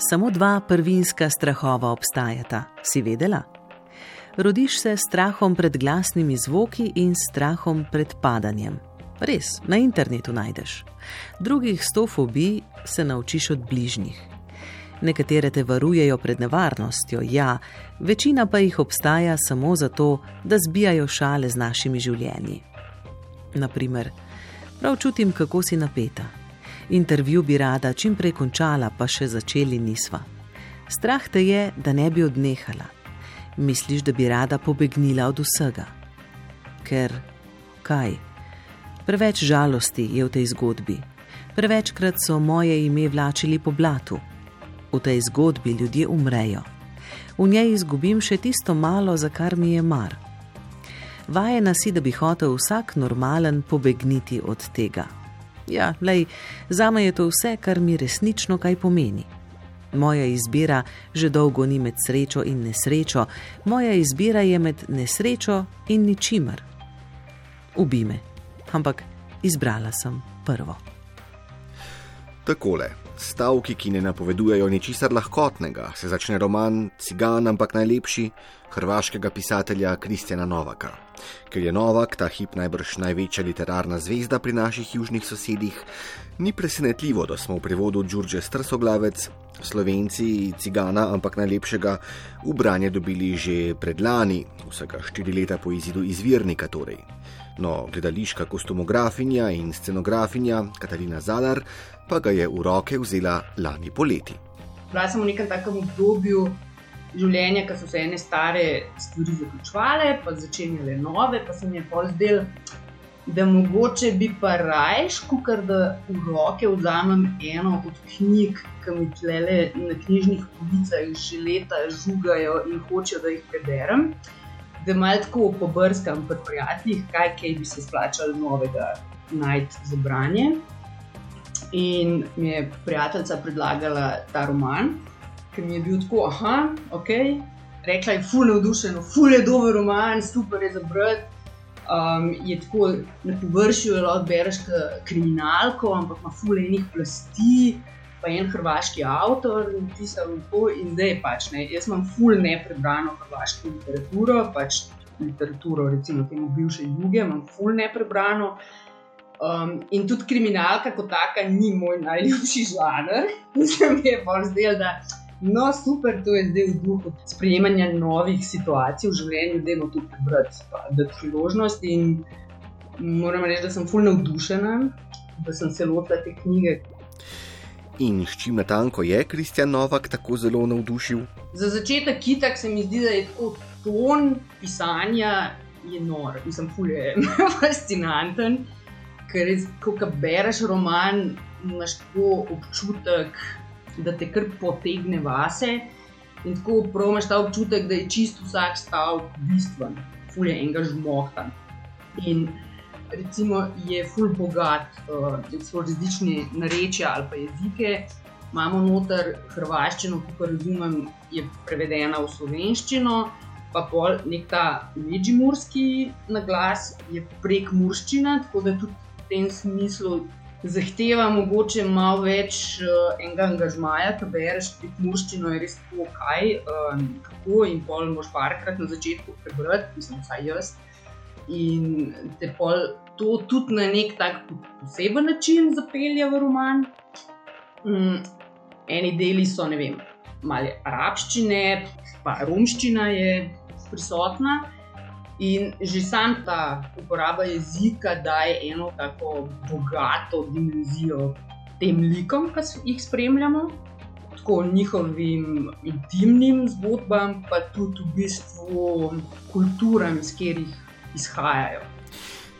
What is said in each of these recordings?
Samo dva prvinska strahova obstajata, si vedela? Rodiš se s strahom pred glasnimi zvoki in strahom pred padanjem. Res, na internetu najdeš. Drugih sto fobij se naučiš od bližnjih. Nekatere te varujejo pred nevarnostjo, ja, večina pa jih obstaja samo zato, da zbijajo šale z našimi življenji. Naprimer, prav čutim, kako si napeta. Intervju bi rada čim prej končala, pa še začeli nisva. Strah te je, da ne bi odnehala. Misliš, da bi rada pobegnila od vsega. Ker kaj? Preveč žalosti je v tej zgodbi. Prevečkrat so moje ime vlačili po blatu. V tej zgodbi ljudje umrejo. V njej izgubim še tisto malo, za kar mi je mar. Vajena si, da bi hotel vsak normalen pobegniti od tega. Ja, lej, za me je to vse, kar mi resnično kaj pomeni. Moja izbira že dolgo ni med srečo in nesrečo, moja izbira je med nesrečo in ničimer. Ubi me ampak izbrala sem prvo. Takole, stavki, ki ne napovedujejo ničesar lahkotnega, se začne roman Cigan, ampak najlepši hrvaškega pisatelja Kristjana Novaka. Ker je Novak ta hip najbrž največja literarna zvezda pri naših južnih sosedih, ni presenetljivo, da smo v prevodu Đurđe Strsoglavec, slovenci Cigana, ampak najlepšega v branje dobili že predlani, vsega štiri leta po izidu izvirnika torej. No, gledališka kostumografinja in scenografinja Katarina Zalar pa ga je v roke vzela lani poleti. Bila sem v nekem takem obdobju življenja, ko so se ene stare stvari zaključovale, pa začenjale nove, pa se mi je pol zdel, da mogoče bi pa rajš, kukar da v roke vzamem eno od knjig, ki mi tlele na knjižnih policah že leta žugajo in hočejo, da jih preberem da malo tako pobrskam pri prijateljih, kaj, kaj bi se splačalo novega najti za branje. In mi je prijateljica predlagala ta roman, ki mi je bil tako, ah, ok. Rekla je, fulno navdušeno, fulno je dober roman, super je za brati. Um, je tako na površju, lahko bereš kriminalko, ampak ima fulno enih plasti pa en hrvaški avtor napisal to in zdaj pač ne. Jaz imam ful neprebrano hrvaško literaturo, pač literaturo, recimo temu bivše juge, imam ful neprebrano. Um, in tudi kriminalka kot taka ni moj najljubši žanr. Mislim, da je bolj zdel, da no, super, to je zdaj v duhu sprejemanja novih situacij v življenju, da imamo tu prebrati, da je priložnost. In moram reči, da sem fulno navdušena, da sem se lotila te knjige, In s čim natanko je Kristjan Novak tako zelo navdušil? Za začetek, kitak se mi zdi, da je tako ton pisanja nor, mislim, fulje, fascinanten. Ker res, ko bereš roman, imaš tako občutek, da te kar potegne vase. In tako promaš ta občutek, da je čisto vsak stavek bistven, fulje enega žmohta. In recimo, je full bogat, uh, so različne narečja ali pa jezike. Imamo noter hrvaščino, ki razumem, je prevedena v slovenščino, pa pol nek ta međimurski naglas je prek murščina, tako da tudi v tem smislu zahteva mogoče malo več uh, enega angažmaja, ki bereš prek murščino, je res tako, kaj, uh, kako in pol moš parkrat na začetku prebrati, mislim, vsaj jaz in te pol to tudi na nek tak poseben način zapelje v roman. Um, eni deli so, ne vem, malo arabščine, pa romščina je prisotna. In že sam ta uporaba jezika daje eno tako bogato dimenzijo tem likom, ki jih spremljamo, tako njihovim intimnim zgodbam, pa tudi v bistvu kulturam, iz katerih izhajajo.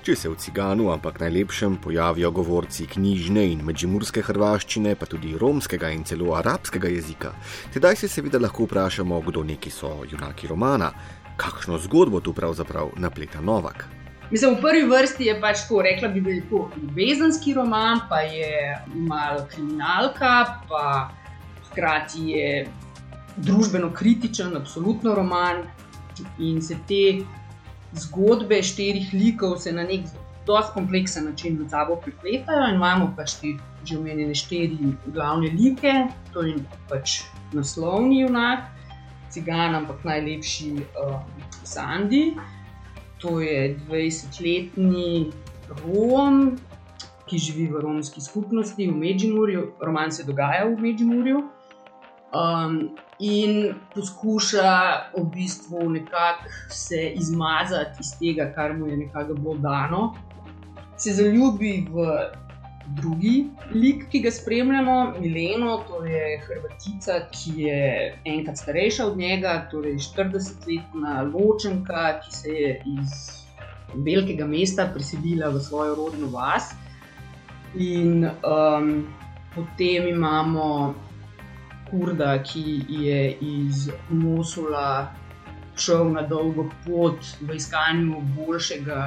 Če se v ciganu, ampak najlepšem, pojavijo govorci knjižne in medžimurske hrvaščine, pa tudi romskega in celo arabskega jezika, tedaj se seveda lahko vprašamo, kdo neki so junaki romana, kakšno zgodbo tu pravzaprav napleta Novak. Mislim, v prvi vrsti je pač tako, rekla bi, da je to ljubezenski roman, pa je malo kriminalka, pa hkrati je družbeno kritičen, absolutno roman in se te zgodbe štirih likov se na nek dosti kompleksen način med sabo pripletajo in imamo pač te že omenjene štiri glavne like, to je pač naslovni junak, cigan, ampak najlepši uh, Sandy. To je 20-letni Rom, ki živi v romski skupnosti v Međimurju, roman se dogaja v Međimurju. Um, in poskuša v bistvu nekako se izmazati iz tega, kar mu je nekako bilo dano. Se zaljubi v drugi lik, ki ga spremljamo, Mileno, to je Hrvatica, ki je enkrat starejša od njega, torej 40-letna ločenka, ki se je iz velikega mesta preselila v svojo rodno vas. In um, potem imamo Kurda, ki je iz Mosula šel na dolgo pot v iskanju boljšega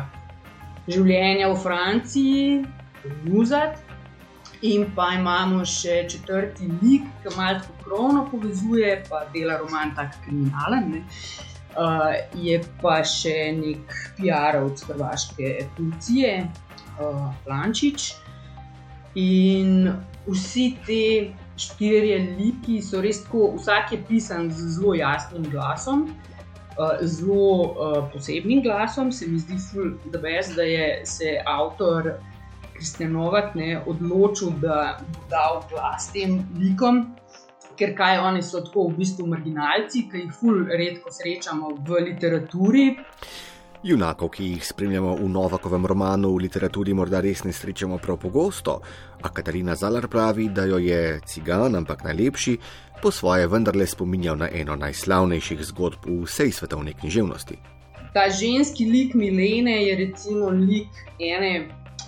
življenja v Franciji, Muzat. In pa imamo še četrti lik, ki malo pokrovno povezuje, pa dela roman tako kriminalen. Ne? Uh, je pa še nek PR-ovc hrvaške policije, uh, Plančič. In vsi ti štirje liki so res tako, vsak je pisan z zelo jasnim glasom. Uh, zelo uh, posebnim glasom, se mi zdi, da, best, da je se avtor Kristjan Novak ne, odločil, da bo dal glas tem likom, ker kaj oni so tako v bistvu marginalci, ki jih ful redko srečamo v literaturi. Junakov, ki jih spremljamo v Novakovem romanu, v literaturi morda res ne srečamo prav pogosto, a Katarina Zalar pravi, da jo je cigan, ampak najlepši, po svoje vendarle spominjal na eno najslavnejših zgodb v vsej svetovni književnosti. Ta ženski lik Milene je recimo lik ene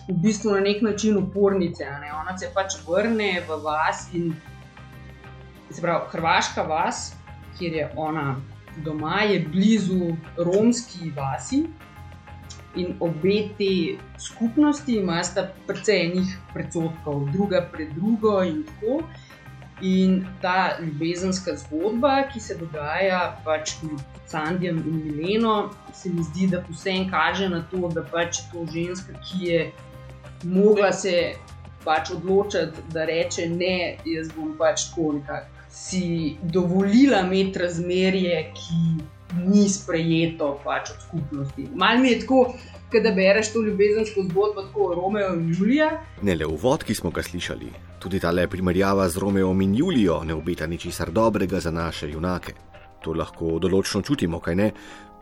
v bistvu na nek način upornice. Ne? Ona se pač vrne v vas in se pravi, Hrvaška vas, kjer je ona doma, je blizu romski vasi. In obe te skupnosti imajo precej enih predsotkov, druga pred drugo, in tako. In ta ljubezenska zgodba, ki se dogaja pač med Sandijem in Mileno, se mi zdi, da vsem kaže na to, da pač to ženska, ki je mogla se pač odločiti, da reče ne, jaz bom pač tako nekako si dovolila imeti razmerje, ki ni sprejeto pač od skupnosti. Mal mi je tako. Da bereš to ljubezensko zgodbo, tako Romeo in Julija. Ne le uvod, ki smo ga slišali, tudi ta le primerjava z Romeom in Julijo ne obeta ničesar dobrega za naše junake. To lahko določno čutimo, kaj ne,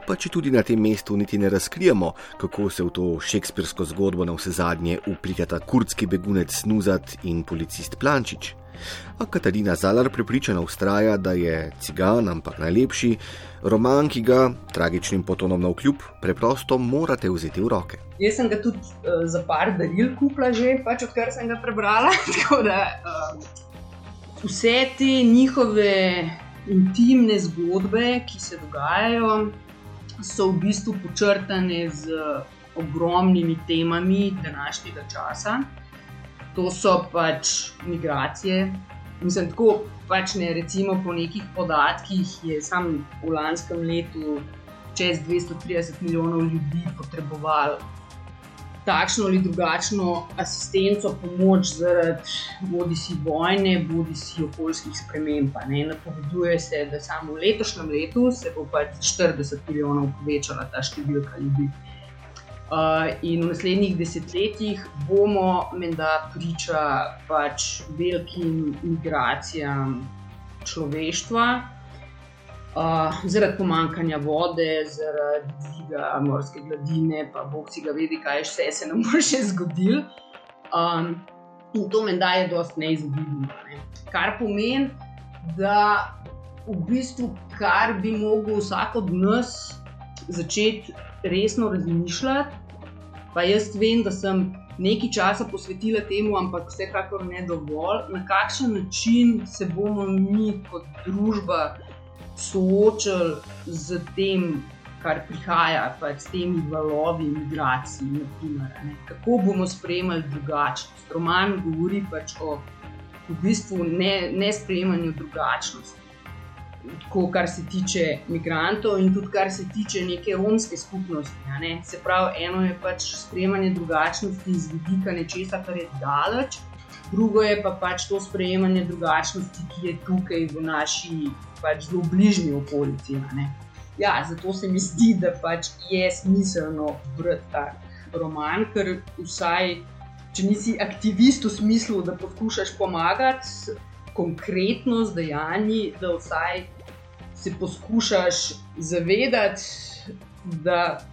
pa če tudi na tem mestu niti ne razkrijemo, kako se v to šekspirsko zgodbo na vse zadnje uplikata kurdski begunec Snuzat in policist Plančič. A Katarina Zalar prepričana ustraja, da je cigan, ampak najlepši roman, ki ga tragičnim potonom na vkljub preprosto morate vzeti v roke. Jaz sem ga tudi uh, za par daril kupila, že pač odkar sem ga prebrala. da, uh, vse te njihove intimne zgodbe, ki se dogajajo, so v bistvu počrtane z ogromnimi temami današnjega časa. To so pač migracije. Mislim, tako pač ne, recimo po nekih podatkih je samo v lanskem letu čez 230 milijonov ljudi potrebovalo takšno ali drugačno asistenco, pomoč zaradi bodi si vojne, bodi si okoljskih sprememb. Napoveduje se, da samo v letošnjem letu se bo pač 40 milijonov povečala ta številka ljudi. Uh, in v naslednjih desetletjih bomo, menda, priča pač velikim migracijam človeštva, uh, zaradi pomankanja vode, zaradi dviga morske gladine, pa bog si ga vedi, kaj vse se nam bo še zgodilo. Um, in to meni daje dosti neizogibno. Ne. Kar pomeni, da v bistvu, kar bi lahko vsak od nas začeti resno razmišljati. Pa jaz vem, da sem nekaj časa posvetila temu, ampak vsekakor ne dovolj, na kakšen način se bomo mi kot družba soočali z tem, kar prihaja, pač s temi valovi imigracij. Naprimer, Kako bomo sprejemali drugačnost? Roman govori pač o v bistvu ne, ne sprejemanju drugačnosti. tako, kar se tiče imigrantov in tudi kar se tiče neke romske skupnosti. Ne? Se pravi, eno je pač sprejemanje drugačnosti iz vidika nečesa, kar je daleč, drugo je pa pač to sprejemanje drugačnosti, ki je tukaj v naši pač zelo bližnji okolici. Ja, zato se mi zdi, da pač je smiselno brati ta roman, ker vsaj. Če nisi aktivist v smislu, da poskušaš pomagati, konkretno z dejanji, da vsaj se poskušaš zavedati, da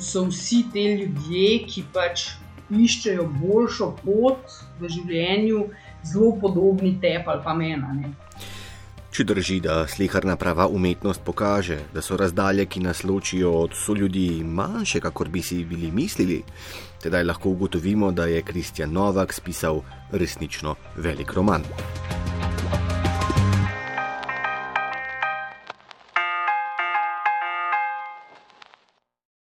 so vsi ti ljudje, ki pač iščejo boljšo pot v življenju, zelo podobni tebi ali pa meni. Če drži, da slikarna prava umetnost pokaže, da so razdalje, ki nas ločijo od soljudi, manjše, kot bi si bili mislili, tedaj lahko ugotovimo, da je Kristjan Novak spisal resnično velik roman.